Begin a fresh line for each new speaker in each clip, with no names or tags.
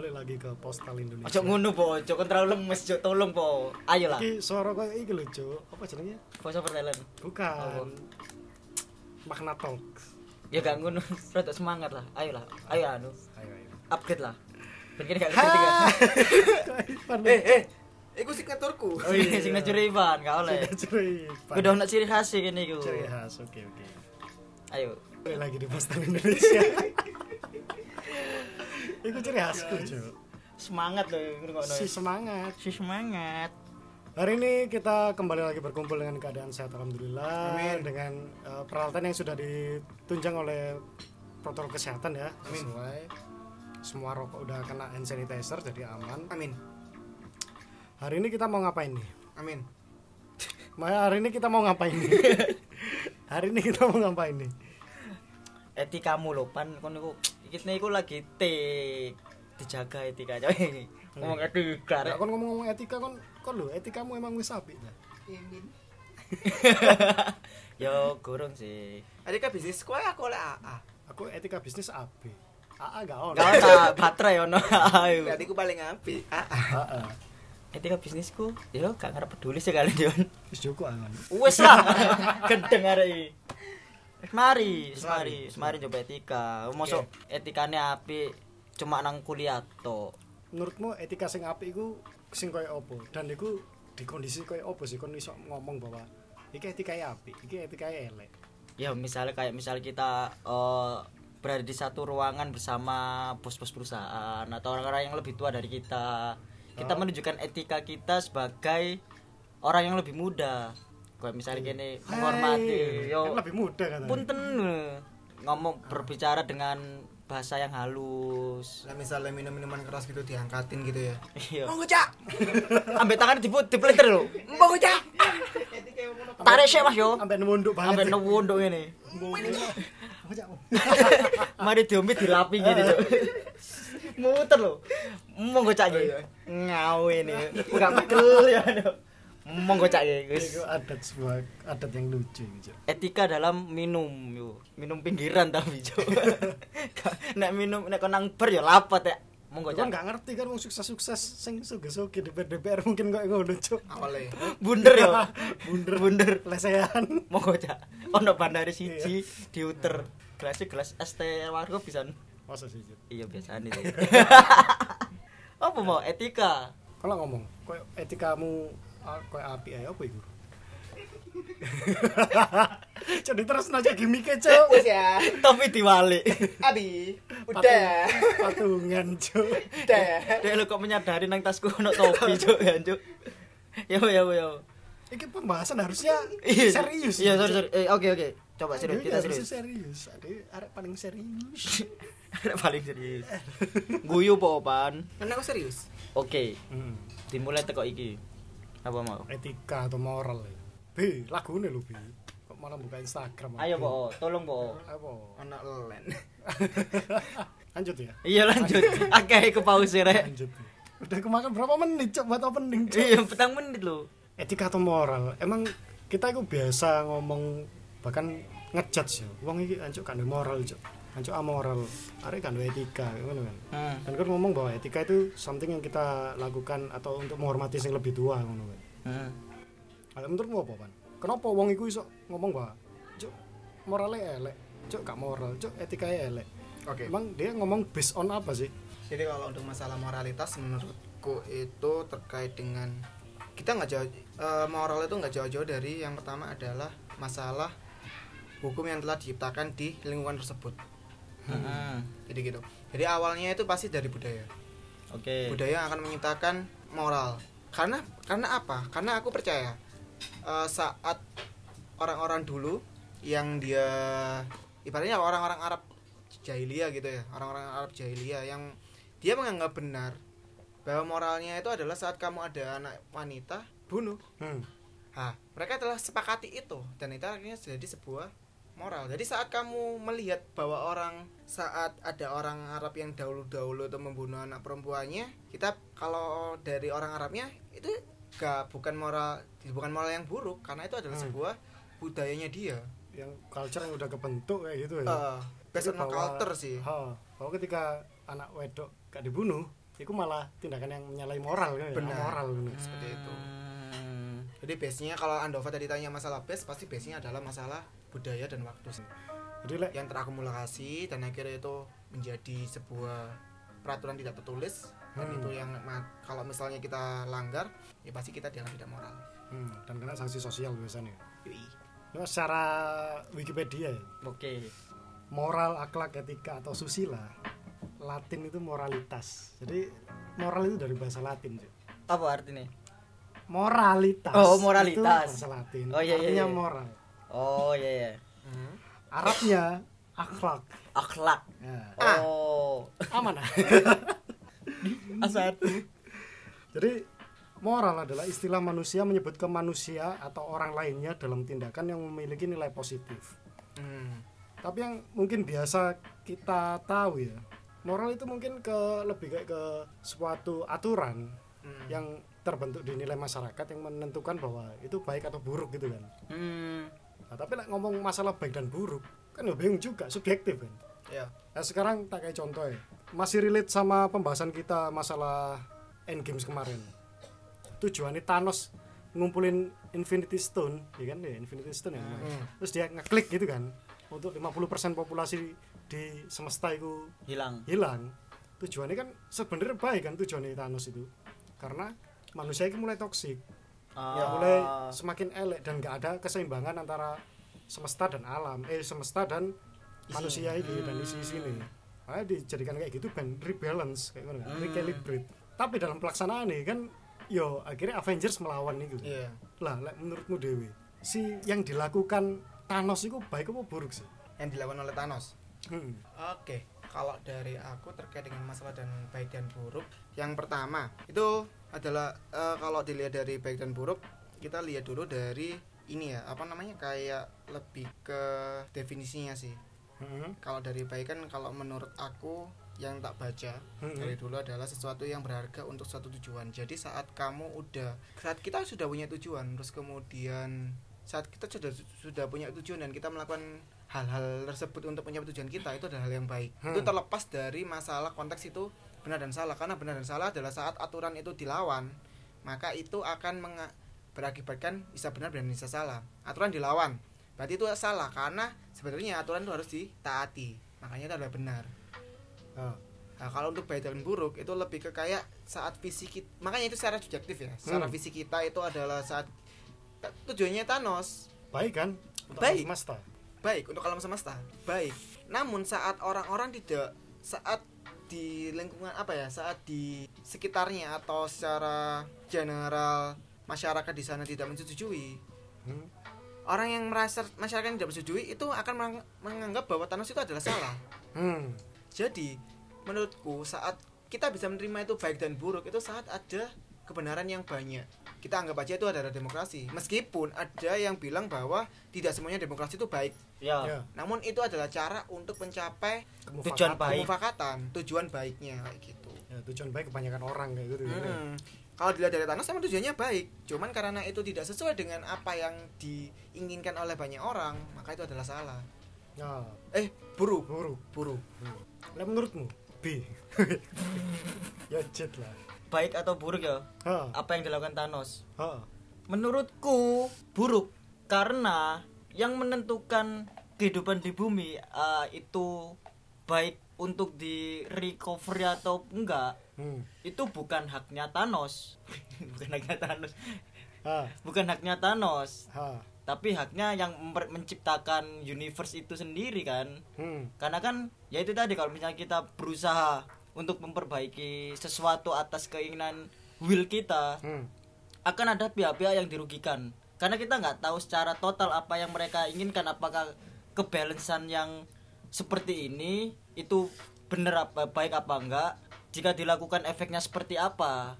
balik lagi ke postal Indonesia
Ojo ngono po, ojo kon terlalu lemes, ojo tolong po. Ayo lah.
iki suara kayak iki lho Cuk. apa jenenge
Voice over talent.
bukan makna talks
Ya gak ngono, rada semangat lah. Ayo lah. Ayo anu,
ayo ayo
upgrade lah. Ben kene gak ngerti kan.
Eh, eh. Iku signaturku.
Oh iya, signature Ivan, gak oleh.
ciri
Kudu ono ciri khas sih kene iku.
ciri khas oke oke
Ayo.
Balik lagi di postal Indonesia Iku ciri khasku Cuk.
Semangat loh ngrungokno.
si semangat
Si semangat.
Hari ini kita kembali lagi berkumpul dengan keadaan sehat alhamdulillah
Amin.
dengan eh, peralatan yang sudah ditunjang oleh protokol kesehatan ya
Amin.
sesuai semua rokok udah kena hand sanitizer jadi aman.
Amin.
Hari ini kita mau ngapain nih?
Amin.
Maya hari ini kita mau ngapain nih? hari ini kita mau ngapain nih?
Etikamu lho pan kon niku iki niku lagi tik dijaga etika coy. Ngomong etika. Rek.
kon ngomong-ngomong etika kon kon lho etikamu emang wis apik ya.
Yo gurung sih.
Adika bisnis kowe aku oleh AA.
Aku etika bisnis AB. AA gak ono.
Gak ada baterai ono. Ayo.
Berarti ku paling apik. AA.
Heeh.
Etika bisnisku, yo gak ngarep peduli sih kalian Jon.
Wis cukup aman.
Wes lah. Gendeng arek iki. Wis mari, wis mari, wis mari coba etika. Mosok etikane apik cuma nang kuliah tok.
Menurutmu etika sing apik iku sing koyo opo? Dan iku di kondisi koyo opo sih kon iso ngomong bahwa iki etika apik, iki etika elek.
Ya misalnya kayak misal kita eh, berada di satu ruangan bersama bos-bos perusahaan atau orang-orang yang lebih tua dari kita. Kita
Oh.
menunjukkan etika kita sebagai orang yang lebih muda. Kayak misalnya gini menghormati,
Hai,
yo
kan lebih muda kan.
punten ngomong berbicara dengan bahasa yang halus.
Lah misalnya minum minuman keras gitu diangkatin gitu ya.
Iya.
Monggo, Cak.
Ambek tangan diput dipeliter lho.
Monggo, Cak.
Tarik sih Mas yo.
Sampai nunduk banget.
Newunduk ngene.
Bocah.
Mari diombe dilapi gini, Cuk. Muter lho. Monggo cak iki. Ngawe ini. Enggak pegel ya. Monggo cak iki. Wis.
Iku adat sebuah adat yang lucu gitu.
Etika dalam minum yo. Minum pinggiran tapi, Cuk. nek minum nek kon nang bar ya lapet ya. Monggo cak.
gak ngerti kan wong sukses-sukses sing suge-suge di DPR mungkin kok ngono cuk.
Awalnya.
Bunder yo.
Bunder
Bunder.
lesehan.
Monggo cak. Ono bandari siji diuter. Gelasnya gelas es teh warga bisa.
Masa sih?
Iya biasa nih. Apa mau etika?
Kalau ngomong, koyo etikamu ah, koyo apik ae apa iku? Jadi terus nanya gimmick cuk.
Wes ya.
Tapi diwalik.
Abi. Udah.
Patungan cuk.
Udah.
Dek lu kok menyadari nang tasku ono topi, Cuk, ya, Cuk. Yo yo yo.
Iki pembahasan harusnya
Iya.
serius.
Iya, sorry sorry. Eh, oke oke. Coba serius, kita serius.
serius. Ada arek paling serius.
Ada paling serius. Guyu po, Pan.
Kan aku serius.
Oke,
Hmm.
dimulai teko iki. Apa mau?
Etika atau moral ya. B, lagune lho, B. Kok malah buka Instagram.
Ayo? Po, tolong, Po.
Apa?
Anak len.
Lanjut ya.
Iya, lanjut. Oke, ke pause rek.
Lanjut. Udah kemakan berapa menit cok buat opening cok.
Iya, petang menit lho.
Etika atau moral? Emang kita itu biasa ngomong bahkan ngejudge ya. Wong iki ancuk kan moral cok. Ancuk amoral. Arek kan etika ngono kan.
Hmm.
Dan kan ngomong bahwa etika itu something yang kita lakukan atau untuk menghormati yang lebih tua ngono kan.
Hmm.
Ada menurutmu apa pan? Kenapa wong iku iso ngomong bahwa cok moralnya elek, cok gak moral, cok etikanya elek.
Oke.
Emang dia ngomong based on apa sih?
Jadi kalau untuk masalah moralitas menurutku itu terkait dengan kita nggak jauh eh, moral itu nggak jauh-jauh dari yang pertama adalah masalah hukum yang telah diciptakan di lingkungan tersebut.
Hmm.
Jadi gitu. Jadi awalnya itu pasti dari budaya.
Oke.
Budaya akan menciptakan moral. Karena karena apa? Karena aku percaya eh, saat orang-orang dulu yang dia ibaratnya orang-orang Arab jahiliyah gitu ya, orang-orang Arab jahiliyah yang dia menganggap benar bahwa moralnya itu adalah saat kamu ada anak wanita bunuh.
Hmm.
Nah, mereka telah sepakati itu dan itu akhirnya jadi sebuah moral. Jadi saat kamu melihat bahwa orang saat ada orang Arab yang dahulu-dahulu itu membunuh anak perempuannya, kita kalau dari orang Arabnya itu gak bukan moral bukan moral yang buruk karena itu adalah
Hmm.
sebuah budayanya dia.
Yang culture yang udah kebentuk kayak gitu ya.
Eh, based on culture sih.
Ha, bahwa ketika anak wedok gak dibunuh, itu malah tindakan yang menyalahi moral kan ya,
Benar.
moral kan.
Seperti itu.
Hmm.
Jadi base-nya kalau Andova tadi tanya masalah base, pasti base-nya adalah masalah budaya dan waktu sih.
Jadi lek
yang terakumulasi dan akhirnya itu menjadi sebuah peraturan tidak tertulis dan
Hmm.
itu yang kalau misalnya kita langgar ya pasti kita dianggap tidak moral.
hmm, dan kena sanksi sosial biasanya.
Yui.
Nah, secara Wikipedia ya,
Oke.
moral, akhlak, etika atau susila, Latin itu moralitas. Jadi moral itu dari bahasa Latin, Cuk.
Apa artinya?
Moralitas.
Oh, moralitas.
Itu bahasa Latin.
Oh, iya, iya,
Artinya
iya.
moral.
Oh iya iya.
Hmm.
Arabnya akhlak.
Akhlak.
Ya.
Ah.
Oh.
Aman ah.
Asal.
Jadi moral adalah istilah manusia menyebut ke manusia atau orang lainnya dalam tindakan yang memiliki nilai positif.
Hmm.
Tapi yang mungkin biasa kita tahu ya, moral itu mungkin ke lebih kayak ke suatu aturan
Hmm.
yang terbentuk di nilai masyarakat yang menentukan bahwa itu baik atau buruk gitu kan.
Hmm.
Nah, tapi lah ngomong masalah baik dan buruk kan ya bingung juga subjektif kan.
Ya.
Nah, sekarang tak kayak contoh ya. Masih relate sama pembahasan kita masalah Endgames kemarin. Tujuannya Thanos ngumpulin Infinity Stone, ya kan ya Infinity Stone ya.
Hmm.
Terus dia ngeklik gitu kan untuk 50% populasi di semesta itu
Hilang.
hilang. Tujuannya kan sebenarnya baik kan tujuannya Thanos itu. Karena manusia itu mulai toksik, ya
Ah.
mulai semakin elek dan nggak ada keseimbangan antara semesta dan alam, eh semesta dan manusia ini dan isi sini. Makanya dijadikan kayak gitu ben rebalance kayak gitu kan,
Hmm.
recalibrate. Tapi dalam pelaksanaan nih kan yo akhirnya Avengers melawan itu.
Iya.
Lah, lek menurutmu Dewi, si yang dilakukan Thanos itu baik apa buruk sih?
Yang dilakukan oleh Thanos.
Hmm.
Oke, kalau dari aku terkait dengan masalah dan baik dan buruk, yang pertama itu adalah eh, kalau dilihat dari baik dan buruk, kita lihat dulu dari ini ya, apa namanya kayak lebih ke definisinya sih.
Hmm.
Kalau dari baik kan kalau menurut aku yang tak baca
Hmm.
dari dulu adalah sesuatu yang berharga untuk suatu tujuan. Jadi saat kamu udah saat kita sudah punya tujuan, terus kemudian saat kita sudah sudah punya tujuan dan kita melakukan hal-hal tersebut untuk mencapai tujuan kita itu adalah hal yang baik.
Hmm.
Itu terlepas dari masalah konteks itu benar dan salah karena benar dan salah adalah saat aturan itu dilawan, maka itu akan berakibatkan bisa benar dan bisa salah. Aturan dilawan, berarti itu salah karena sebenarnya aturan itu harus ditaati. Makanya itu adalah benar.
Ah.
Nah, kalau untuk baik dan buruk itu lebih ke kayak saat visi kita, makanya itu secara subjektif ya. Secara
Hmm.
visi kita itu adalah saat tujuannya Thanos
Baik kan? Untuk
Baik.
alam semesta.
baik untuk alam semesta, baik. Namun saat orang-orang tidak saat di lingkungan apa ya, saat di sekitarnya atau secara general masyarakat di sana tidak menyetujui,
Hmm.
orang yang merasa masyarakat yang tidak menyetujui itu akan mengang- menganggap bahwa Thanos itu adalah salah.
Hmm.
Jadi, menurutku saat kita bisa menerima itu baik dan buruk itu saat ada kebenaran yang banyak. Kita anggap aja itu adalah demokrasi. Meskipun ada yang bilang bahwa tidak semuanya demokrasi itu baik.
Ya.
Ya,
Namun itu adalah cara untuk mencapai
Tujuan
kemufakatan.
baik.
kemufakatan, tujuan baiknya kayak gitu.
Ya, tujuan baik kebanyakan orang kayak gitu. ya.
Hmm. Kalau dilihat dari Thanos emang tujuannya baik. Cuman karena itu tidak sesuai dengan apa yang diinginkan oleh banyak orang, maka itu adalah salah.
Ya,
Eh, buruk,
buruk.
buruk.
Lah menurutmu B. ya jet lah.
Baik atau buruk ya?
Ha,
Apa yang dilakukan Thanos?
ha.
Menurutku buruk karena yang menentukan kehidupan di bumi eh, itu baik untuk di recovery atau enggak
Hmm.
itu bukan haknya Thanos bukan haknya Thanos
Ha,
bukan haknya Thanos
ha.
tapi haknya yang menciptakan universe itu sendiri kan
Hmm.
karena kan ya itu tadi kalau misalnya kita berusaha untuk memperbaiki sesuatu atas keinginan will kita
Hmm.
akan ada pihak-pihak yang dirugikan karena kita nggak tahu secara total apa yang mereka inginkan apakah kebalansan yang seperti ini itu benar apa baik apa enggak jika dilakukan efeknya seperti apa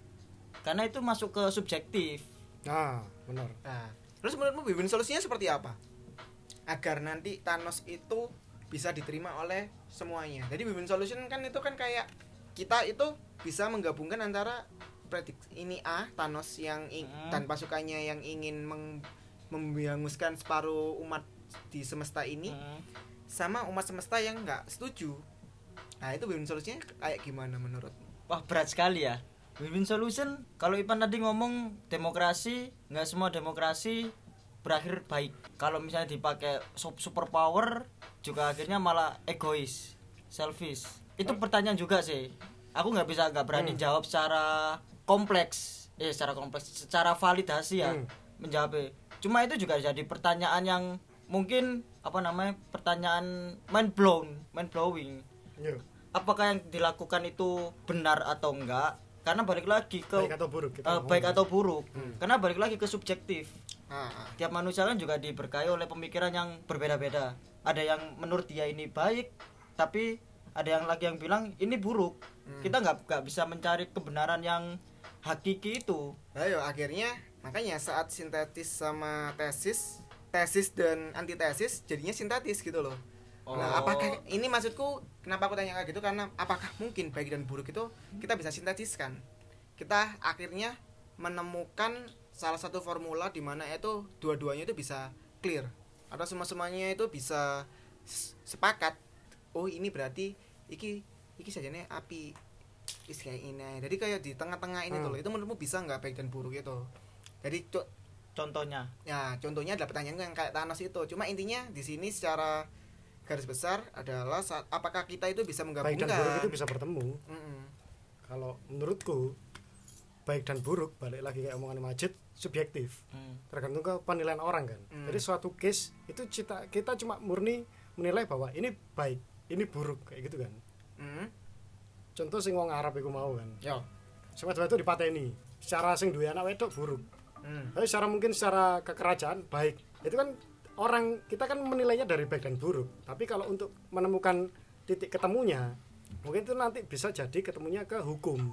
karena itu masuk ke subjektif
Nah, benar.
Nah, terus menurutmu win solusinya seperti apa? Agar nanti Thanos itu bisa diterima oleh semuanya. Jadi win solution kan itu kan kayak kita itu bisa menggabungkan antara predik ini A Thanos yang
Hmm.
dan pasukannya yang ingin meng- membanguskan separuh umat di semesta ini
Hmm.
sama umat semesta yang nggak setuju. Nah, itu win solusinya kayak gimana menurutmu?
wah berat sekali ya win-win solution kalau Ipan tadi ngomong demokrasi nggak semua demokrasi berakhir baik kalau misalnya dipakai sup- super power juga akhirnya malah egois selfish. Itu pertanyaan juga sih. Aku nggak bisa nggak berani jawab secara kompleks. Eh secara kompleks secara validasi ya
Hmm.
menjawabnya cuma itu juga jadi pertanyaan yang mungkin apa namanya pertanyaan mind blown mind blowing.
Yo,
apakah yang dilakukan itu benar atau enggak? Karena balik lagi ke
baik atau buruk kita ngomong.
baik atau buruk.
Hmm.
karena balik lagi ke subjektif
Ah,
tiap manusia kan juga diberkahi oleh pemikiran yang berbeda-beda ada yang menurut dia ini baik tapi ada yang lagi yang bilang ini buruk
Hmm.
kita nggak nggak bisa mencari kebenaran yang hakiki itu
Ayo akhirnya makanya saat sintetis sama tesis, tesis dan antitesis jadinya sintetis gitu loh. Nah,
Oh.
apakah ini maksudku kenapa aku tanya kayak gitu karena apakah mungkin baik dan buruk itu kita bisa sintetiskan? Kita akhirnya menemukan salah satu formula di mana itu dua-duanya itu bisa clear atau semua-semuanya itu bisa sepakat. Oh, ini berarti iki iki sajane api is kayak ini. Jadi kayak di tengah-tengah ini
Hmm.
tuh loh. Itu menurutmu bisa nggak baik dan buruk itu? Jadi co-
contohnya
Ya, contohnya adalah pertanyaan yang kayak Thanos itu. Cuma intinya di sini secara garis besar adalah saat apakah kita itu bisa
baik
menggabungkan?
dan buruk itu bisa bertemu
Mm-mm.
kalau menurutku baik dan buruk balik lagi kayak omongan Majid subjektif
Hmm.
tergantung ke penilaian orang kan
Hmm.
jadi suatu case itu kita kita cuma murni menilai bahwa ini baik ini buruk kayak gitu kan
Mm.
contoh sing wong Arab iku mau kan
Yo.
sama itu dipateni secara sing duwe anak wedok buruk
Mm.
tapi secara mungkin secara kekerajaan baik itu kan orang kita kan menilainya dari baik dan buruk tapi kalau untuk menemukan titik ketemunya mungkin itu nanti bisa jadi ketemunya ke hukum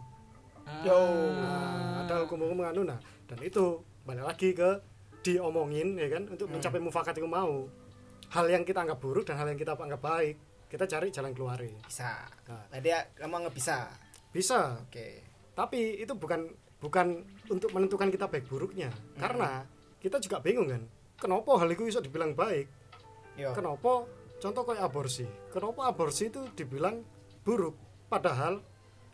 Yo.
Nah, ada hukum-hukum anu nah dan itu balik lagi ke diomongin ya kan untuk mencapai mufakat itu mau hal yang kita anggap buruk dan hal yang kita anggap baik kita cari jalan keluar
Bisa.
Nah.
Tadi ya, kamu nggak bisa.
bisa
Oke.
tapi itu bukan bukan untuk menentukan kita baik buruknya karena kita juga bingung kan kenapa hal itu bisa dibilang baik
Yo.
kenapa contoh kayak aborsi kenapa aborsi itu dibilang buruk padahal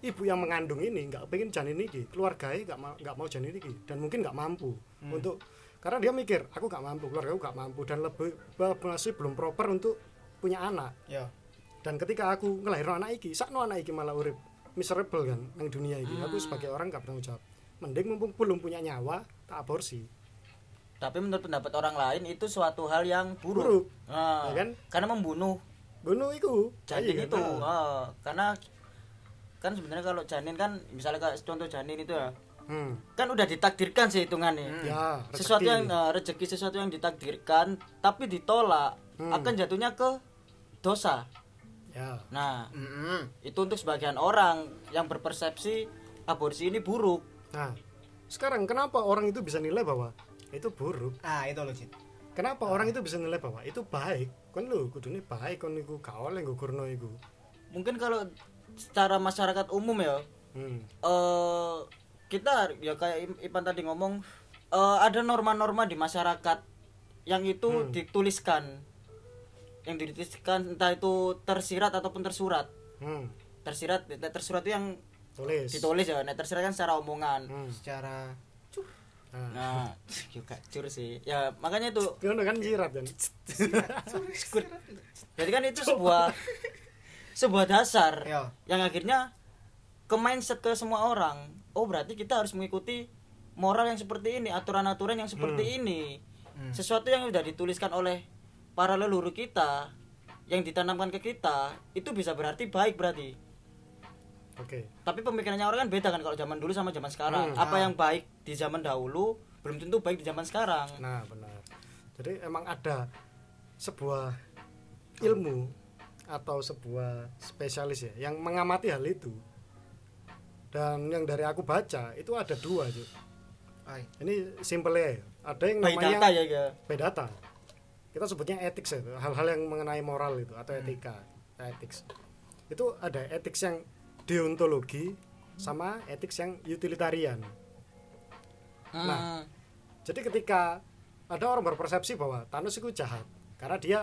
ibu yang mengandung ini nggak pengen janin ini keluarganya nggak mau nggak mau janin ini dan mungkin nggak mampu untuk karena dia mikir aku nggak mampu keluarga aku nggak mampu dan lebih masih belum proper untuk punya anak.
Yo.
dan ketika aku ngelahirin anak iki sakno anak iki malah urip miserable kan nang dunia ini. Aku sebagai orang nggak bertanggung jawab. Mending mumpung belum punya nyawa tak aborsi.
Tapi menurut pendapat orang lain itu suatu hal yang buruk,
Buruk.
Ah,
Ya kan?
karena membunuh.
Bunuh iku.
Janin
Iya,
itu
nah.
ah, karena kan sebenarnya kalau janin kan misalnya kayak contoh janin itu ya.
Hmm.
kan udah ditakdirkan sih hitungannya.
Ya
sesuatu yang eh, rezeki sesuatu yang ditakdirkan tapi ditolak
Hmm.
akan jatuhnya ke dosa.
Ya.
Nah
Mm-mm.
itu untuk sebagian orang yang berpersepsi aborsi ini buruk.
Nah sekarang kenapa orang itu bisa nilai bahwa itu buruk?
Ah, itu loh, Cid.
kenapa orang itu bisa nilai bahwa itu baik? Kan lu kudune baik kan iku kaol yang gugurno iku.
Mungkin kalau secara masyarakat umum ya
hmm.
eh kita ya kayak Ipan tadi ngomong eh, ada norma-norma di masyarakat yang itu
Hmm.
dituliskan yang dituliskan entah itu tersirat ataupun tersurat
Hmm.
tersirat tersurat itu yang
tulis
ditulis ya nah tersirat kan secara omongan
hmm.
Secara
nah.
nah juga cur sih ya makanya itu
kan jirat kan
jadi kan itu sebuah sebuah dasar
Yo.
yang akhirnya ke mindset ke semua orang oh berarti kita harus mengikuti moral yang seperti ini aturan-aturan yang seperti ini
Hmm.
sesuatu yang sudah dituliskan oleh para leluhur kita yang ditanamkan ke kita itu bisa berarti baik berarti
oke
tapi pemikirannya orang kan beda kan kalau zaman dulu sama zaman sekarang
Hmm.
apa
Ah.
yang baik di zaman dahulu belum tentu baik di zaman sekarang
Nah, benar. Jadi emang ada sebuah ilmu atau sebuah spesialis ya yang mengamati hal itu. Dan yang dari aku baca itu ada dua, Cuk.
Ay.
Ini simple ya. Ada yang namanya
data ya ya
by data. Kita sebutnya ethics ya, hal-hal yang mengenai moral itu atau etika, ethics. Itu ada ethics yang deontologi sama ethics yang utilitarian. Nah,
Hmm.
Jadi ketika ada orang berpersepsi bahwa Thanos itu jahat karena dia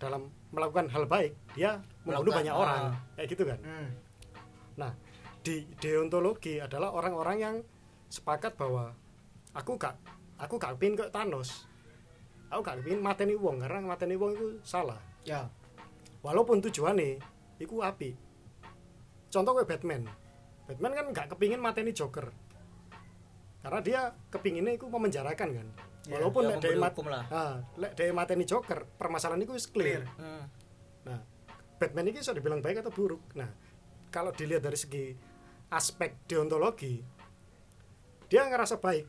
dalam melakukan hal baik dia membunuh
Melakukan,
banyak
ah.
orang kayak gitu kan.
Hmm.
Nah di deontologi adalah orang-orang yang sepakat bahwa aku gak aku gak kepingin kok Thanos. Aku gak kepingin mateni wong karena mateni wong itu salah.
Ya.
Walaupun tujuannya itu api. Contoh kayak Batman. Batman kan gak kepingin mateni Joker. Karena dia kepinginnya itu memenjarakan kan walaupun
ya,
lek
memberi
mat ah, lek dari mateni Joker permasalahan itu wis clear,
Clear.
Hmm.
nah Batman ini bisa dibilang baik atau buruk? Nah kalau dilihat dari segi aspek deontologi dia ngerasa baik.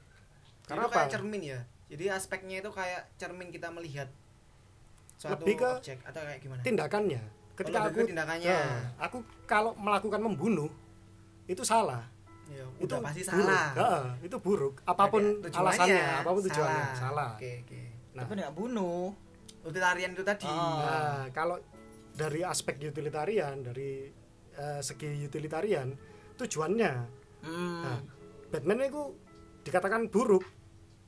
Karena
Itu
apa?
kayak cermin ya? Jadi aspeknya itu kayak cermin kita melihat suatu
Lebih ke
objek atau kayak gimana?
tindakannya. Ketika
lebih
aku
tindakannya.
Nah, aku kalau melakukan membunuh itu salah
Ya,
itu
udah pasti
buruk.
salah.
Heeh, itu buruk. Apa
pun tujuannya,
alasannya apa pun tujuannya salah,
oke oke.
Nah,
Tapi nggak bunuh.
utilitarian itu tadi.
Oh.
nah, kalau dari aspek utilitarian dari eh, segi utilitarian tujuannya.
Hmm.
nah, Batman itu dikatakan buruk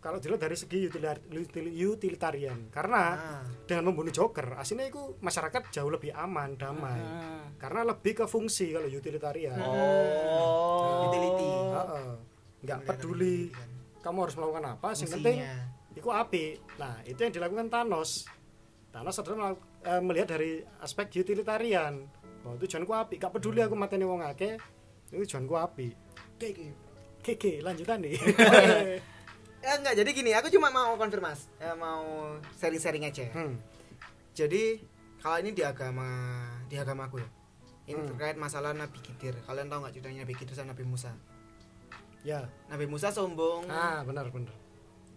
kalau dilihat dari segi utilar- util- utilitarian karena
Ah.
dengan membunuh Joker aslinya itu masyarakat jauh lebih aman damai
Hmm.
karena lebih ke fungsi kalau utilitarian
Oh.
Utility.
Heeh. nggak peduli kamu harus melakukan apa sing
Fungsinya.
penting itu api nah itu yang dilakukan Thanos Thanos adalah eh, melihat dari aspek utilitarian bahwa tujuanku api gak peduli aku mateni wong akeh itu tujuanku api
oke oke
keke lanjutan nih
ya enggak jadi gini aku cuma mau konfirmasi eh, mau sharing-sharing aja
hmm.
jadi kalau ini di agama di agamaku ya ini
Hmm.
terkait masalah Nabi Khidir. Kalian tahu nggak ceritanya Nabi Khidir sama Nabi Musa?
Ya.
Nabi Musa sombong.
Ah benar benar.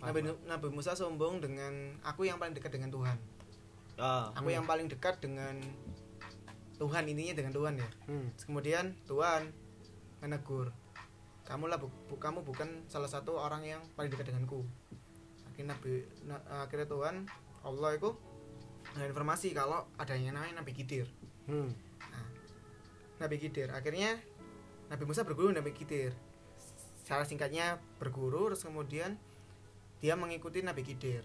Nabi, Nabi Musa sombong dengan aku yang paling dekat dengan Tuhan.
Ah.
aku yang paling dekat dengan Tuhan ininya dengan Tuhan ya.
Hmm.
Kemudian Tuhan menegur kamu lah bu- bu- kamu bukan salah satu orang yang paling dekat denganku akhirnya Nabi na- akhirnya Tuhan Allah itu ada informasi kalau ada yang namanya Nabi Khidir
Hmm.
Nabi Khidir akhirnya Nabi Musa berguru Nabi Khidir secara singkatnya berguru terus kemudian dia mengikuti Nabi Khidir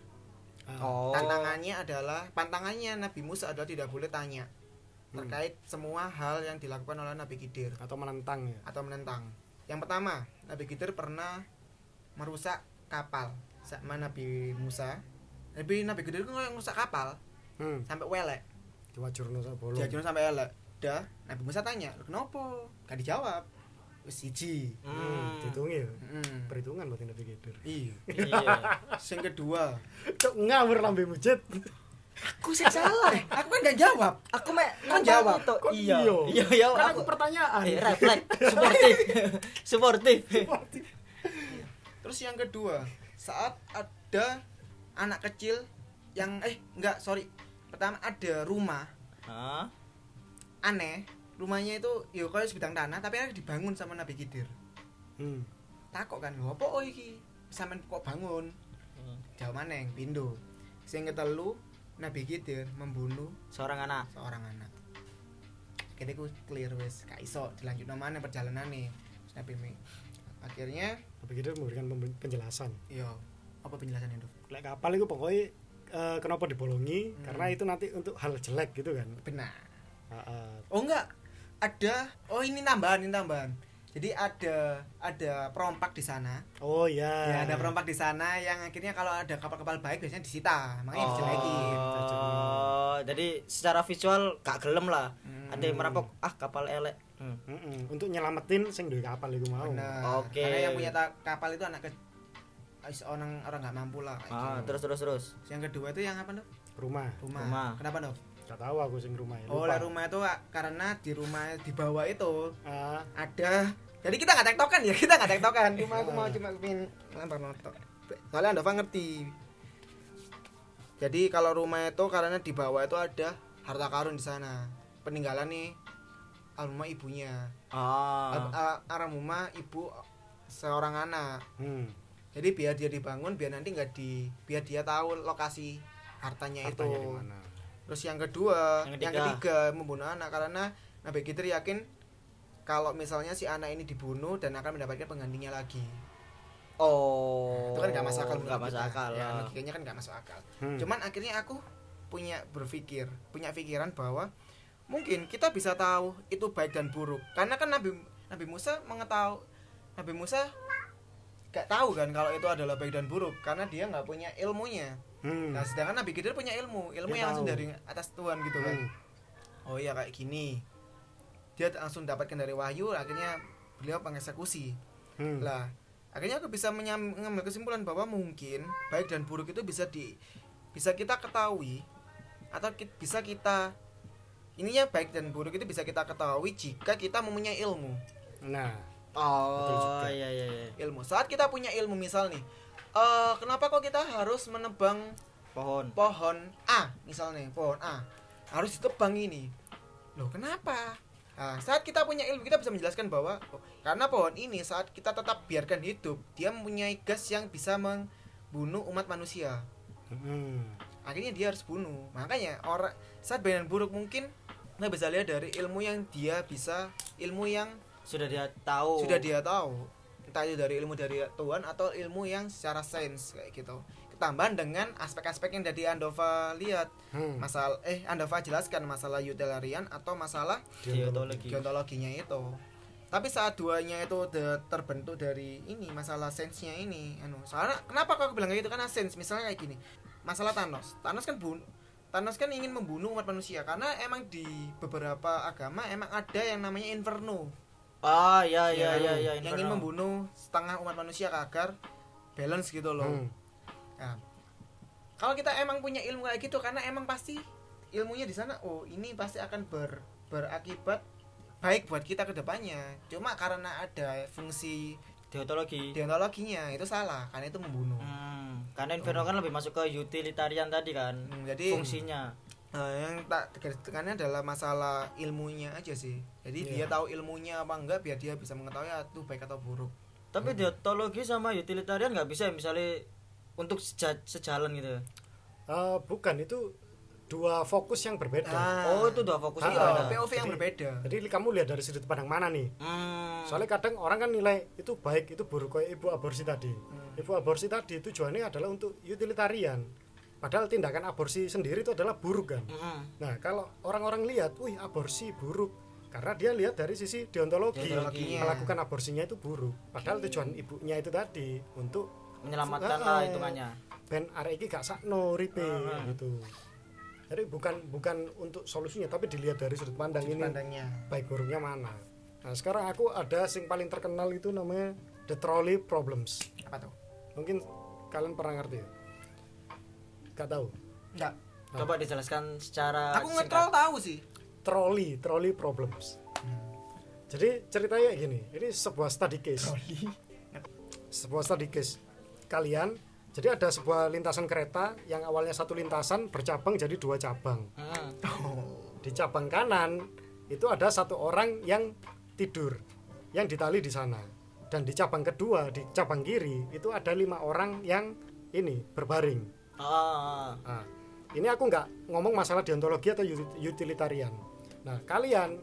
Ah.
Oh.
tantangannya adalah pantangannya Nabi Musa adalah tidak boleh tanya
Hmm.
terkait semua hal yang dilakukan oleh Nabi Khidir
atau menentang ya
atau menentang. Yang pertama, Nabi Khidir pernah merusak kapal sama Nabi Musa. Nabi Nabi Khidir kan yang merusak kapal
hmm.
sampai welek.
diwajurno sak bolong
Diajuin sampai elek. Dah, Nabi Musa tanya, "Lu kenapa?" Gak dijawab. Wis siji.
hmm.
Hmm.
dihitungi ya
Hmm.
perhitungan buat Nabi Khidir
Iya.
Iya.
Sing kedua,
cok ngawur lambe mujid
aku sih salah. aku kan gak jawab.
Aku mek
Kan jawab.
Toh.
Kok
Iya.
iya?
Iya, iya.
kan
aku
aku pertanyaan
eh, refleks, suportif. Suportif.
Terus yang kedua, saat ada anak kecil yang eh enggak, sorry. Pertama ada rumah
Hah?
aneh rumahnya itu yo kayak sebidang tanah tapi ada dibangun sama Nabi Khidir
hmm.
takut kan lho apa oh iki sampean kok bangun jauh mana yang pindo sing ketelu Nabi Khidir membunuh
Seorang anak.
seorang anak. Akhirnya ku clear wes gak iso dilanjut mana perjalanan nih Nabi Mi akhirnya
Nabi Khidir memberikan penjelasan.
Yo apa penjelasannya tuh
lek kapal itu pokoknya eh, kenapa dibolongi?
Hmm.
karena itu nanti untuk hal jelek gitu kan?
Benar.
Ah, ah.
oh enggak. Ada oh ini tambahan ini tambahan jadi ada ada perompak di sana
oh ya
Ya ada perompak di sana yang akhirnya kalau ada kapal-kapal baik biasanya disita, makanya dijelekin.
Oh, jadi secara visual gak gelem lah.
Hmm.
Ada yang merampok, ah kapal elek. Hmm.
Mm-mm. untuk nyelamatin sing duwe kapal itu mau.
Oke.
Karena yang punya kapal itu anak ke is- orang orang nggak mampu lah.
Ah,
gitu.
terus terus terus.
Yang kedua itu yang apa dok?
rumah
Rumah.
Rumah.
Kenapa dok?
Gak tahu aku sing rumah ya
Oh, rumah itu ah, karena di rumah di bawah itu
Ah,
ada. Jadi kita nggak tektokan ya, kita nggak tektokan. Cuma aku mau cuma pengen lempar notok. Soalnya Andova ngerti. Jadi kalau rumah itu karena di bawah itu ada harta karun di sana. Peninggalan nih almarhumah ibunya.
Ah.
Almarhumah ibu seorang anak.
hmm.
Jadi biar dia dibangun, biar nanti nggak di, biar dia tahu lokasi hartanya,
hartanya
itu.
mana
Terus yang kedua,
Yang
yang
ketiga.
ketiga, membunuh anak karena Nabi Khidir yakin kalau misalnya si anak ini dibunuh dan akan mendapatkan penggantinya lagi.
Oh.
Itu kan nggak masuk akal.
Nggak masuk akal.
Ya,
lah.
logikanya kan nggak masuk akal.
Hmm.
Cuman akhirnya aku punya berpikir, punya pikiran bahwa mungkin kita bisa tahu itu baik dan buruk. Karena kan Nabi Nabi Musa mengetahui Nabi Musa gak tahu kan kalau itu adalah baik dan buruk karena dia nggak punya ilmunya
Hmm.
nah sedangkan Nabi Khidir punya ilmu ilmu
Dia
yang langsung dari atas Tuhan gitu kan
Hmm.
oh iya kayak gini dia langsung dapatkan dari wahyu akhirnya beliau mengeksekusi
Hmm.
lah akhirnya aku bisa menyam- mengambil kesimpulan bahwa mungkin baik dan buruk itu bisa di bisa kita ketahui atau ki- bisa kita ininya baik dan buruk itu bisa kita ketahui jika kita mempunyai ilmu
Nah,
Oh
juga.
iya iya iya.
ilmu saat kita punya ilmu misal nih eh kenapa kok kita harus menebang
Pohon.
pohon A misalnya pohon A harus ditebang ini loh kenapa nah, saat kita punya ilmu kita bisa menjelaskan bahwa oh, karena pohon ini saat kita tetap biarkan hidup dia mempunyai gas yang bisa membunuh umat manusia
hmm.
akhirnya dia harus bunuh makanya orang saat dan buruk mungkin kita bisa lihat dari ilmu yang dia bisa ilmu yang
Sudah dia tahu.
sudah dia tahu entah itu dari ilmu dari Tuhan atau ilmu yang secara sains kayak gitu. Ketambahan dengan aspek-aspek yang tadi Andova lihat.
Hmm.
masalah eh Andova jelaskan masalah utilitarian atau masalah
Deontologi.
deontologinya itu. Tapi saat duanya itu terbentuk dari ini masalah sainsnya ini anu. Soalnya kenapa kau bilang kayak gitu? Karena sains misalnya kayak gini. Masalah Thanos. Thanos kan bun Thanos kan ingin membunuh umat manusia. Karena emang di beberapa agama emang ada yang namanya inferno
Ah iya iya
Ya,
iya iya.
yang ingin membunuh setengah umat manusia agar balance gitu loh.
Hmm.
Nah, kalau kita emang punya ilmu kayak gitu karena emang pasti ilmunya di sana oh ini pasti akan ber berakibat baik buat kita ke depannya. Cuma karena ada fungsi
Deontologi.
deontologinya itu salah karena itu membunuh.
Hmm, karena Inferno kan lebih masuk ke utilitarian tadi kan.
Hmm, jadi
Fungsinya.
Nah, yang tak garis tekannya adalah masalah ilmunya aja sih. Jadi
Iya.
dia tahu ilmunya apa enggak biar dia bisa mengetahui ah, itu baik atau buruk.
Tapi deontologi sama utilitarian nggak bisa ya, misalnya untuk seja- sejalan gitu.
Eh, bukan itu dua fokus yang berbeda.
Ah.
Oh, itu dua fokus
Ah,
itu
Iya,
beda.
POV yang
Jadi-
berbeda.
Jadi kamu lihat dari sudut pandang mana nih?
Hmm.
Soalnya kadang orang kan nilai itu baik itu buruk kayak ibu aborsi tadi.
Hmm.
Ibu aborsi tadi tujuannya adalah untuk utilitarian. Padahal tindakan aborsi sendiri itu adalah buruk kan.
Hmm.
Nah kalau orang-orang lihat, wih aborsi buruk, karena dia lihat dari sisi deontologi,
Deontologinya.
melakukan aborsinya itu buruk. Padahal tujuan ibunya itu tadi untuk
Menyelamatkan
Ah,
lah hitungannya.
ben arek iki gak sakno ripe
Ah.
gitu. Jadi bukan bukan untuk solusinya, tapi dilihat dari sudut pandang
Sudut
ini
pandangnya.
baik buruknya mana. Nah sekarang aku ada yang paling terkenal itu namanya the trolley problems.
Apa tuh?
Mungkin kalian pernah ngerti ya? Gak tahu.
Enggak.
Coba dijelaskan secara
Aku ngetrol tahu sih.
Trolley, trolley problems. Jadi ceritanya gini, ini sebuah study case. Sebuah study case. Kalian, jadi ada sebuah lintasan kereta yang awalnya satu lintasan bercabang jadi dua cabang.
Hmm.
Di cabang kanan itu ada satu orang yang tidur, yang ditali di sana. Dan di cabang kedua, di cabang kiri itu ada lima orang yang ini berbaring.
Ah.
Nah, ini aku nggak ngomong masalah deontologi atau uti- utilitarian. Nah, kalian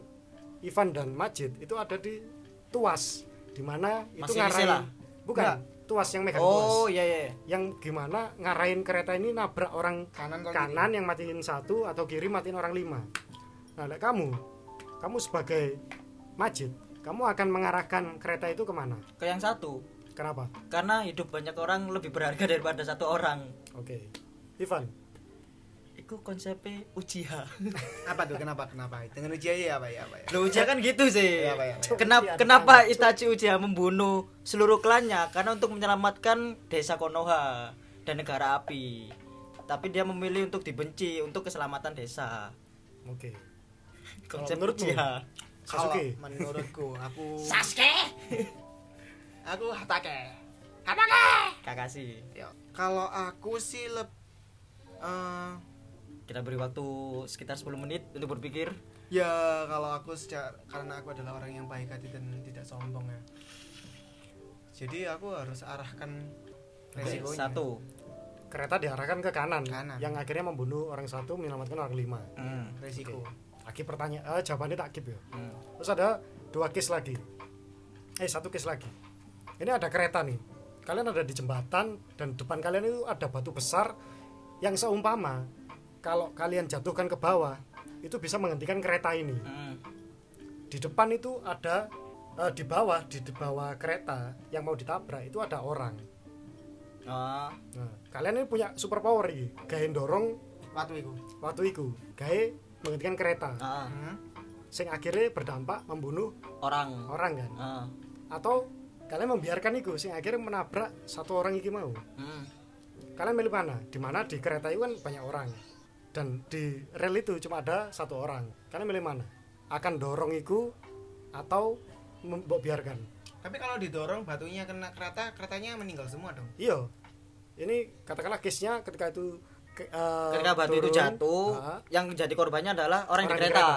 Ivan dan Majid itu ada di tuas, di mana itu ngarahin
lah?
bukan
Enggak.
tuas yang megang
Oh
tuas,
iya iya.
yang gimana ngarahin kereta ini nabrak orang
Kanan
kanan yang matiin satu atau kiri matiin orang lima. Nah, lek kamu, kamu sebagai Majid, kamu akan mengarahkan kereta itu ke mana?
Ke yang satu.
Kenapa?
Karena hidup banyak orang lebih berharga daripada satu orang.
Oke, Ivan.
Itu konsepnya Uchiha.
Apa tuh? Kenapa? Kenapa? Dengan ujian ya apa ya apa ya?
Loh Uchiha kan gitu sih.
Pak, iya, Pak.
Kenapa
Uchiha
kenapa
ditangkap.
Itachi Uchiha membunuh seluruh klannya? Karena untuk menyelamatkan desa Konoha dan negara api. Tapi dia memilih untuk dibenci untuk keselamatan desa.
Oke.
Konsep
menurutmu?
Uchiha.
Sasuke.
Kalau menurutku aku
Sasuke.
aku Hatake.
Kakashi.
Ya, kalau aku sih leb eh,
Kita beri waktu sekitar 10 menit untuk berpikir.
ya kalau aku secara karena aku adalah orang yang baik hati dan tidak sombong ya. Jadi aku harus arahkan resikonya.
Satu.
kereta diarahkan ke kanan,
Kanan.
yang akhirnya membunuh orang satu menyelamatkan orang lima
Hmm.
Resiko.
lagi pertanyaan eh, jawabannya tak kip ya
Hmm.
terus ada dua case lagi eh satu case lagi ini ada kereta nih kalian ada di jembatan dan depan kalian itu ada batu besar yang seumpama. Kalau kalian jatuhkan ke bawah itu bisa menghentikan kereta ini.
Hmm.
di depan itu ada eh, di bawah di, di bawah kereta yang mau ditabrak itu ada orang.
Oh,
nah, kalian ini punya super power iki gawe dorong
waktu itu
waktu itu gawe menghentikan kereta.
Ah,
hmm.
sing akhirnya berdampak membunuh
orang.
orang kan?
Ah,
atau kalian membiarkan itu sing akhirnya menabrak satu orang iki mau.
Hmm.
kalian milih mana? Di mana? Di kereta itu kan banyak orang. Dan di rel itu cuma ada satu orang. Kalian milih mana? Akan dorong itu atau biarkan?
Tapi kalau didorong batunya kena kereta keretanya meninggal semua dong?
Iya. Ini katakanlah case nya ketika itu ke- eh,
Ketika batu itu
turun,
jatuh,
ah,
yang jadi korbannya adalah orang,
orang
di kereta.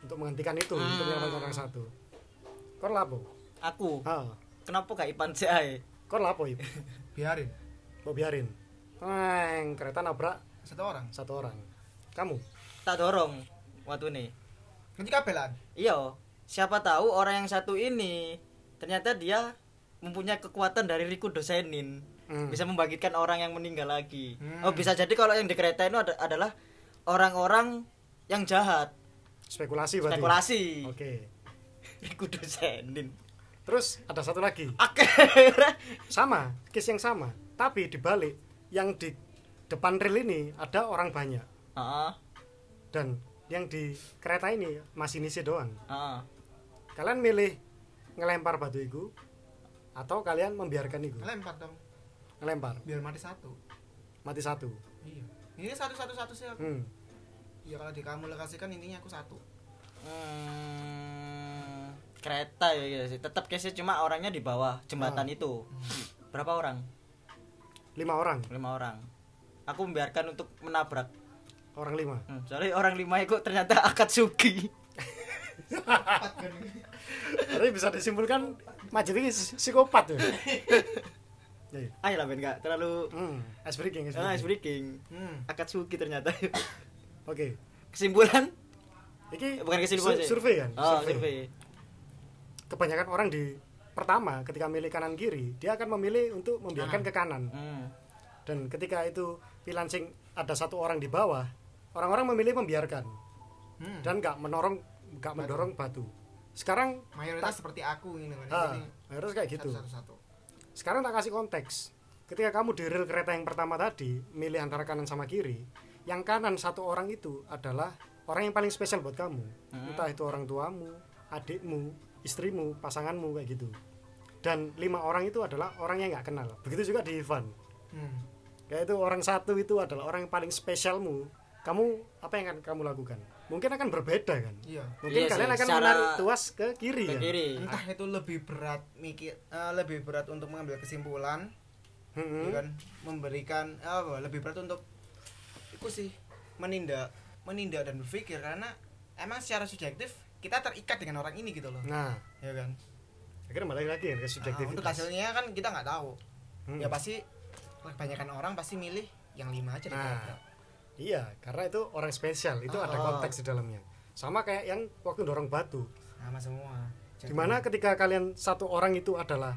untuk menghentikan itu untuk
Hmm.
menyelamatkan orang satu. Lapo
Aku,
ah
kenapa gak Ipan sih ae?
kor lapo ibu
biarin
mau biarin Teng, kereta nabrak
satu orang
satu orang kamu
Tak dorong waktu ini.
nanti kabelan
Iya, siapa tahu orang yang satu ini ternyata dia mempunyai kekuatan dari Riku Dosenin.
Hmm.
Bisa membangkitkan orang yang meninggal lagi.
Hmm.
Oh, bisa jadi kalau yang di kereta itu ada- adalah orang-orang yang jahat.
spekulasi berarti
Spekulasi.
oke
Riku Dosenin.
Terus ada satu lagi.
Akhirnya
sama case yang sama. Tapi dibalik yang di depan rel ini ada orang banyak.
Heeh.
dan yang di kereta ini masih nisi doang.
Heeh.
kalian milih ngelempar batu itu atau kalian membiarkan itu
lempar dong.
Ngelempar.
Biar mati satu.
Mati satu.
Iya. Ini satu satu satu sih aku.
Hmm.
ya kalau di kamu lokasikan intinya aku satu.
Hmm, kereta ya gitu sih. Tetap case cuma orangnya di bawah jembatan
Ah.
itu. Berapa orang?
lima orang
Lima orang. Aku membiarkan untuk menabrak.
orang lima
Hmm, soalnya orang lima itu ternyata Akatsuki.
tapi bisa disimpulkan Majid ini psikopat ya Iya.
Ayo lah Ben nggak terlalu
hmm. ice breaking ice
ah,
breaking.
ice breaking.
hmm.
Akatsuki ternyata.
oke
Kesimpulan?
ini
Bukan kesimpulan
sur- survei kan
Oh, survei.
Kebanyakan orang di pertama ketika milih kanan kiri dia akan memilih untuk membiarkan ke kanan.
Hmm.
dan ketika itu pilihan sing ada satu orang di bawah orang-orang memilih membiarkan.
Hmm.
dan nggak menorong nggak mendorong batu. Sekarang
mayoritas seperti aku ini
ah, harus kayak gitu.
satu satu
sekarang tak kasih konteks. Ketika kamu di rel kereta yang pertama tadi milih antara kanan sama kiri yang kanan satu orang itu adalah orang yang paling spesial buat kamu.
Hmm.
entah itu orang tuamu adikmu istrimu pasanganmu kayak gitu. Dan lima orang itu adalah orang yang nggak kenal. Begitu juga di Ivan.
Hmm.
yaitu orang satu itu adalah orang yang paling spesialmu. Kamu apa yang akan kamu lakukan? Mungkin akan berbeda kan?
Iya.
Mungkin
Iya
kalian
sih,
akan
secara-
menarik tuas ke kiri
Ke
kan?
kiri.
entah itu lebih berat mikir eh, lebih berat untuk mengambil kesimpulan
Hmm.
ya kan? Memberikan eh, apa lebih berat untuk itu sih menindak menindak dan berpikir. Karena emang secara subjektif kita terikat dengan orang ini gitu loh
nah
ya kan
akhirnya balik lagi kan ke
Nah,
subjektivitas
untuk hasilnya kan kita nggak tahu
Hmm.
ya pasti kebanyakan orang pasti milih yang lima aja
Nah, iya, karena itu orang spesial, itu ada
Oh.
konteks di dalamnya. Sama kayak yang waktu dorong batu.
sama semua Jadi-
Di mana ketika kalian satu orang itu adalah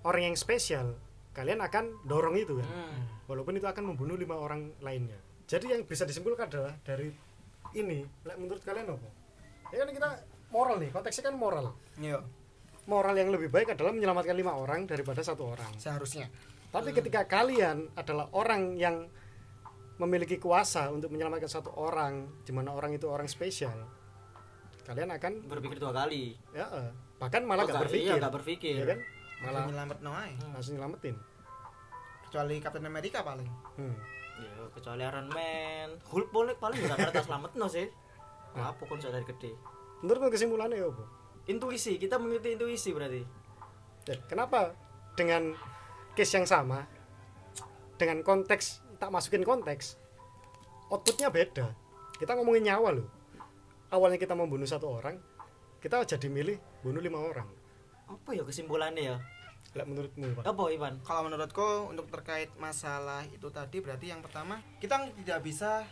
orang yang spesial, kalian akan dorong itu kan.
Hmm.
Walaupun itu akan membunuh lima orang lainnya. Jadi yang bisa disimpulkan adalah dari ini, menurut kalian apa? Ya kan kita moral nih, konteksnya kan moral.
Iya,
Moral yang lebih baik adalah menyelamatkan lima orang daripada satu orang.
seharusnya
Tapi ketika kalian adalah orang yang memiliki kuasa untuk menyelamatkan satu orang, di mana orang itu orang spesial, kalian akan
Berpikir dua kali.
ya eh, bahkan malah
Oh,
nggak
nggak-
berpikir,
Iya, nggak berpikir.
ya kan? Malah
nyelamat no ae.
langsung nyelamatin.
kecuali Captain America paling
Hmm.
Ya, kecuali Iron Man. Hulk boleh paling nggak kertas selamat no sih.
Nah.
Apa kon dari gede.
Menurutmu kesimpulannya apa?
Intuisi, kita mengikuti intuisi berarti.
Ya, kenapa dengan case yang sama, dengan konteks tak masukin konteks, outputnya beda. Kita ngomongin nyawa loh. Awalnya kita membunuh satu orang, kita jadi milih bunuh lima orang.
Apa ya kesimpulannya ya?
Lah menurutmu Pak?
Apa Ivan?
kalau menurutku untuk terkait masalah itu tadi berarti yang pertama kita tidak bisa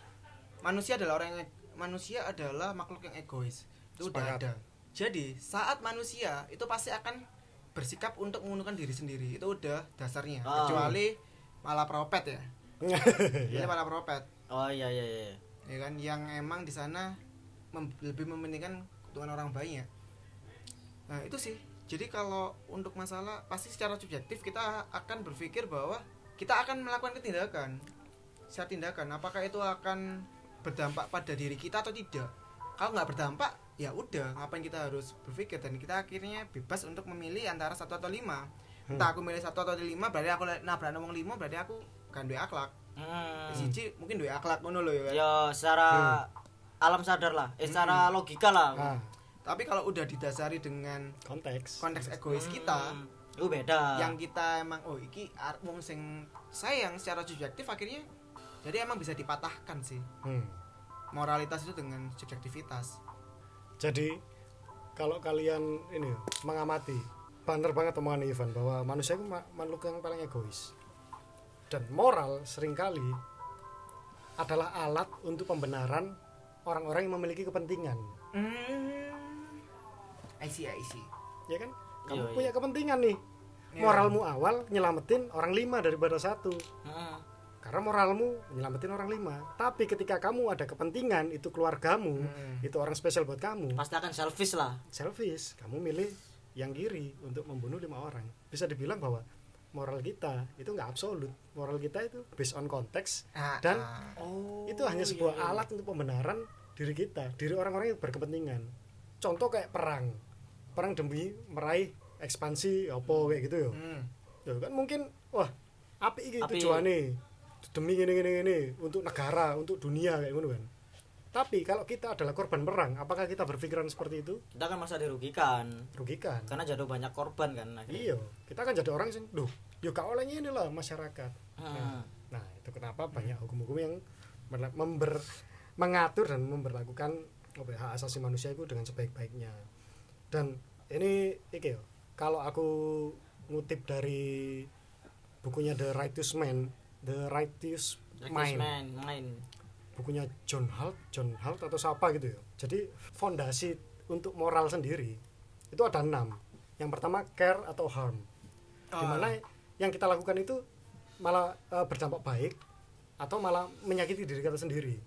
manusia adalah orang yang manusia adalah makhluk yang egois itu udah
Sepakat.
ada jadi saat manusia itu pasti akan bersikap untuk menguntungkan diri sendiri itu udah dasarnya
Ah.
kecuali malah propet ya ini malah propet
Oh iya iya iya.
ya kan yang emang di sana mem- lebih mementingkan keuntungan orang banyak Nah, itu sih. Jadi kalau untuk masalah pasti secara subjektif kita akan berpikir bahwa kita akan melakukan tindakan. Secara tindakan apakah itu akan berdampak pada diri kita atau tidak. Kalau nggak berdampak, ya udah, ngapain kita harus berpikir dan kita akhirnya bebas untuk memilih antara satu atau lima. Entah aku milih satu atau lima, berarti aku nabrak ngomong lima, berarti aku kan dua akhlak.
Hmm.
Siji mungkin dua akhlak ngono loh ya kan.
Ya secara alam sadar lah, eh secara logika lah.
nah
Tapi kalau udah didasari dengan
konteks
konteks egois kita,
Hmm. Itu beda.
yang kita emang oh iki wong sing sayang secara subjektif akhirnya jadi emang bisa dipatahkan sih.
Hmm.
moralitas itu dengan subjektivitas.
Jadi kalau kalian ini mengamati bener banget omongan Ivan bahwa manusia itu ma- makhluk yang paling egois. Dan moral sering kali adalah alat untuk pembenaran orang-orang yang memiliki kepentingan.
I see I see.
Ya kan? Kamu
Iya,
punya kepentingan nih.
Iya.
moralmu awal nyelamatin orang lima daripada satu.
Heeh.
Karena moralmu nyelamatin orang lima tapi ketika kamu ada kepentingan itu keluargamu
Hmm.
itu orang spesial buat kamu
Pasti akan selfish lah.
selfish kamu milih yang kiri untuk membunuh lima orang bisa dibilang bahwa moral kita itu nggak absolut moral kita itu based on konteks
Ah,
dan
ah.
Oh.
itu hanya sebuah alat untuk pembenaran diri kita diri orang-orang yang berkepentingan contoh kayak perang perang demi meraih ekspansi apa kayak gitu ya
Hmm.
Ya kan mungkin wah api
Apik.
tujuannya demi gini gini gini untuk negara untuk dunia kayak gitu kan tapi kalau kita adalah korban perang apakah kita berpikiran seperti itu
Kita kan masa dirugikan
rugikan
karena jatuh banyak korban kan. akhirnya.
iya kita kan jadi orang sing duh yuk kau olehnya ini lah masyarakat
Hmm.
nah itu kenapa banyak hukum-hukum yang member mengatur dan memperlakukan ya, hak asasi manusia itu dengan sebaik-baiknya dan ini iki yo kalau aku ngutip dari bukunya The Righteous Man The Righteous Mind
man, main.
bukunya John Holt John Holt atau siapa gitu ya. Jadi fondasi untuk moral sendiri itu ada enam. Yang pertama care atau harm. Di mana yang kita lakukan itu malah eh, berdampak baik atau malah menyakiti diri kita sendiri.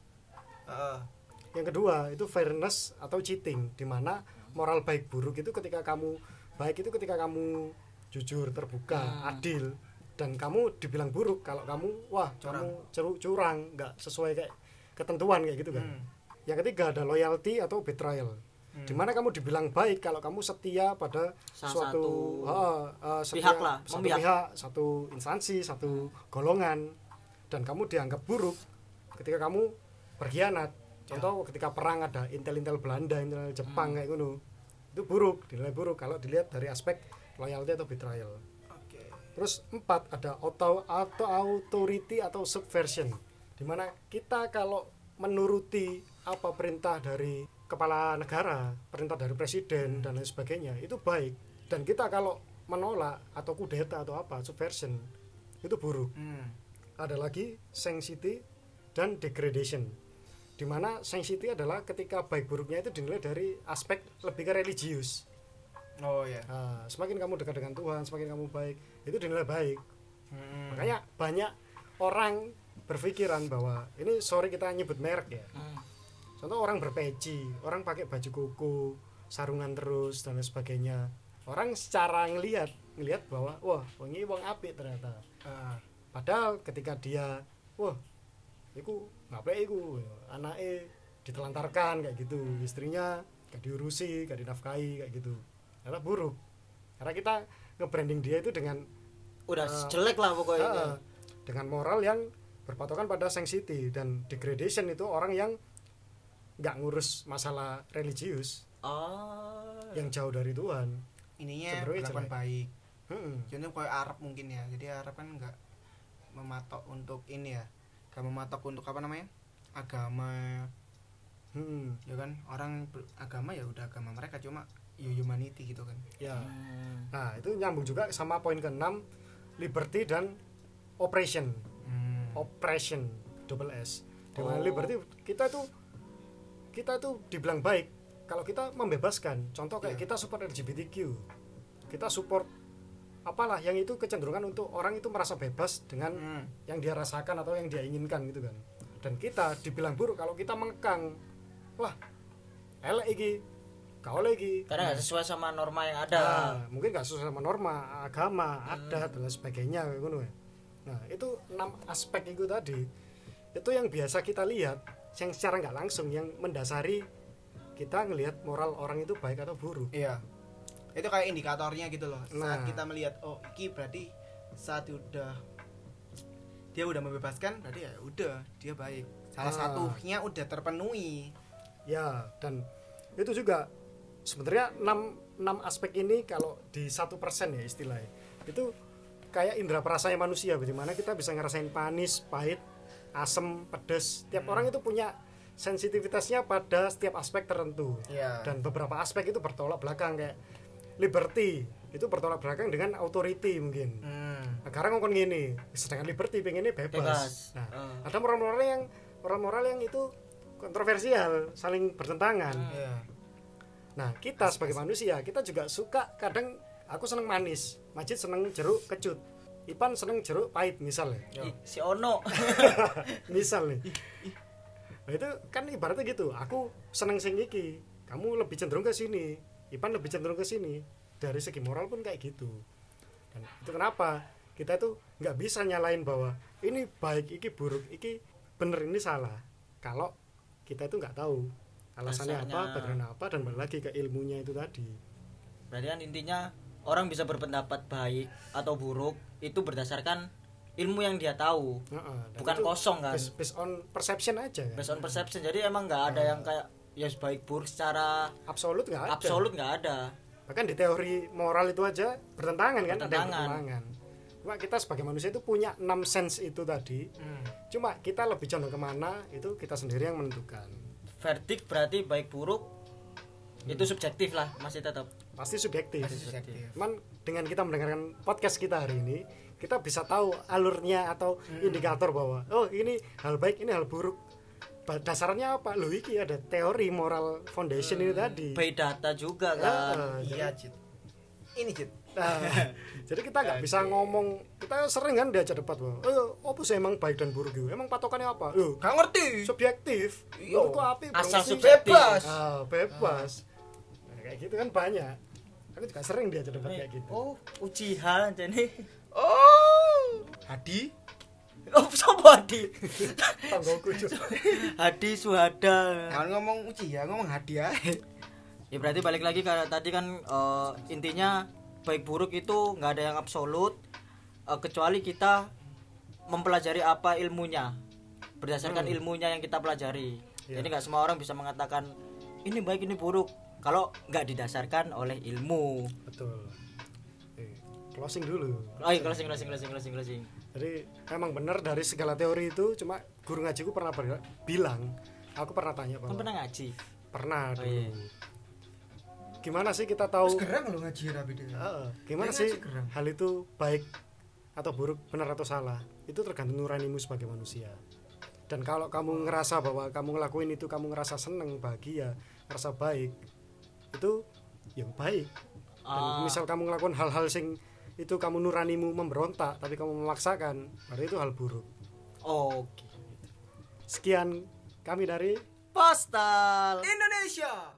Ah,
yang kedua itu fairness atau cheating. Di mana moral baik buruk itu ketika kamu baik itu ketika kamu jujur terbuka
Hmm.
adil dan kamu dibilang buruk kalau kamu wah
Curang.
kamu ceru- curang nggak sesuai kayak ketentuan kayak gitu kan
Hmm.
yang ketiga ada loyalty atau betrayal
Hmm.
di mana kamu dibilang baik kalau kamu setia pada
Salah
suatu
satu
ah, ah, setia-
pihak lah,
satu
memihak.
pihak satu instansi satu golongan dan kamu dianggap buruk ketika kamu berkhianat contoh ketika perang ada intel-intel Belanda intel Jepang kayak gitu itu buruk dinilai buruk kalau dilihat dari aspek loyalty atau betrayal. Terus empat ada auto atau authority atau subversion. Di mana kita kalau menuruti apa perintah dari kepala negara, perintah dari presiden dan lain sebagainya itu baik. Dan kita kalau menolak atau kudeta atau apa subversion itu buruk.
Hmm.
Ada lagi sanctity dan degradation. Di mana sanctity adalah ketika baik buruknya itu dinilai dari aspek lebih ke religius.
Oh ya.
Nah, semakin kamu dekat dengan Tuhan, semakin kamu baik, itu dinilai baik.
Hmm.
Makanya banyak orang berpikiran bahwa ini sorry kita nyebut merek ya.
Hmm.
Contoh orang berpeci, orang pakai baju koko, sarungan terus dan lain sebagainya. Orang secara ngelihat ngelihat bahwa wah ini wong apik ternyata.
Ah,
Padahal ketika dia wah iku ngapain iku anaknya ditelantarkan kayak gitu, istrinya gak diurusi, gak dinafkahi kayak gitu. Karena buruk. Karena kita nge-branding dia itu dengan
Udah
Ah.
jelek lah pokoknya.
Ah, dengan moral yang berpatokan pada sanctity dan degradation itu orang yang nggak ngurus masalah religius
Oh.
yang jauh dari Tuhan
ininya berlakuan baik.
Hmm.
Contohnya kayak Arab mungkin ya. Jadi Arab kan nggak mematok untuk ini ya. Gak mematok untuk apa namanya? Agama
Hmm.
ya kan orang agama ya udah agama mereka cuma humanity gitu kan
ya
Hmm.
nah itu nyambung juga sama poin keenam liberty dan operation
hmm.
oppression double S dengan
Oh.
liberty kita itu kita itu dibilang baik kalau kita membebaskan contoh kayak
Iya.
kita support LGBTQ kita support apalah yang itu kecenderungan untuk orang itu merasa bebas dengan
Hmm.
yang dia rasakan atau yang dia inginkan gitu kan dan kita dibilang buruk kalau kita mengkang wah elek iki gak oleh iki.
Karena nggak sesuai sama norma yang ada.
Nah, mungkin nggak sesuai sama norma agama adat dan lain sebagainya ya. nah itu enam aspek itu tadi. Itu yang biasa kita lihat yang secara nggak langsung yang mendasari kita ngelihat moral orang itu baik atau buruk.
Iya. Itu kayak indikatornya gitu loh. Saat
Nah.
kita melihat oh iki berarti saat udah dia udah membebaskan berarti ya udah dia baik. Salah
Ah.
satunya udah terpenuhi.
Ya dan itu juga sebenarnya enam enam aspek ini kalau di satu persen ya istilahnya itu kayak indera perasanya manusia bagaimana kita bisa ngerasain panis pahit asem pedes tiap
Hmm.
orang itu punya sensitivitasnya pada setiap aspek tertentu
Iya.
dan beberapa aspek itu bertolak belakang kayak liberty itu bertolak belakang dengan authority mungkin
hmm.
Nah, sekarang ngomong gini sedangkan liberty pengennya bebas,
Bebas.
nah
Eh.
ada moral-moral yang moral-moral yang itu kontroversial saling bertentangan
Iya.
Nah kita sebagai manusia kita juga suka kadang aku seneng manis Majid seneng jeruk kecut Ipan seneng jeruk pahit misalnya
Ih, si Ono.
Misal nih. Nah, itu kan ibaratnya gitu aku seneng sing iki kamu lebih cenderung ke sini Ipan lebih cenderung ke sini dari segi moral pun kayak gitu. Dan itu kenapa kita tuh nggak bisa nyalain bahwa ini baik iki buruk iki bener ini salah kalau kita itu nggak tahu alasannya apa bagaimana apa dan balik lagi ke ilmunya itu tadi.
Berarti kan intinya orang bisa berpendapat baik atau buruk itu berdasarkan ilmu yang dia tahu.
Heeh, dan
bukan kosong kan?
based, based on perception aja kan?
based on perception. Jadi emang nggak ada yang kayak ya baik buruk secara
absolut nggak ada.
Absolut nggak ada.
Bahkan di teori moral itu aja bertentangan kan ada yang
Bertentangan.
bertentangan. Cuma kita sebagai manusia itu punya enam sense itu tadi.
Hmm.
cuma kita lebih condong ke mana itu kita sendiri yang menentukan
verdict berarti baik buruk itu subjektif lah masih tetap
pasti subjektif.
Pasti subjektif.
cuman dengan kita mendengarkan podcast kita hari ini kita bisa tahu alurnya atau
Hmm.
indikator bahwa oh ini hal baik ini hal buruk. Dasarnya apa? Loh iki ada teori moral foundation ini tadi.
by data juga
Ya,
kan.
Iya Cid ini Cid
Nah, jadi kita nggak bisa ngomong kita sering kan diajak debat bahwa oh apa sih emang baik dan buruk itu emang patokannya apa? Yo,
gak ngerti.
subjektif.
Iya.
menurutku api
Asal subjektif.
bebas
ah, bebas. Nah, kayak gitu kan banyak. Aku juga sering diajak debat kayak gitu.
Oh Uchiha jadi
oh. Hadi?
Oh siapa Hadi?
Tanggoku.
Hadi Suhada.
Jangan ngomong uci ya ngomong Hadi ya
ya berarti balik lagi ke tadi kan eh, intinya baik buruk itu nggak ada yang absolut eh, kecuali kita mempelajari apa ilmunya berdasarkan ilmunya yang kita pelajari.
Iya.
jadi nggak semua orang bisa mengatakan ini baik ini buruk kalau nggak didasarkan oleh ilmu.
Betul. Eh, closing dulu.
Oh iya closing closing closing closing closing.
Jadi emang benar dari segala teori itu cuma guru ngajiku pernah ber- bilang aku pernah tanya
kan
bahwa
pernah ngaji?
Pernah
Oh,
dulu.
iya.
Gimana sih kita tahu
gerang lo ngaji rapi deh
Heeh. gimana
Dia
sih
gerang.
hal itu baik atau buruk benar atau salah? Itu tergantung nuranimu sebagai manusia. Dan kalau kamu ngerasa bahwa kamu ngelakuin itu kamu ngerasa seneng bahagia ngerasa baik itu yang baik. Dan
Ah.
misal kamu ngelakuin hal-hal sing itu kamu nuranimu memberontak tapi kamu memaksakan berarti itu hal buruk.
Oke.
Sekian kami dari
postal.
Indonesia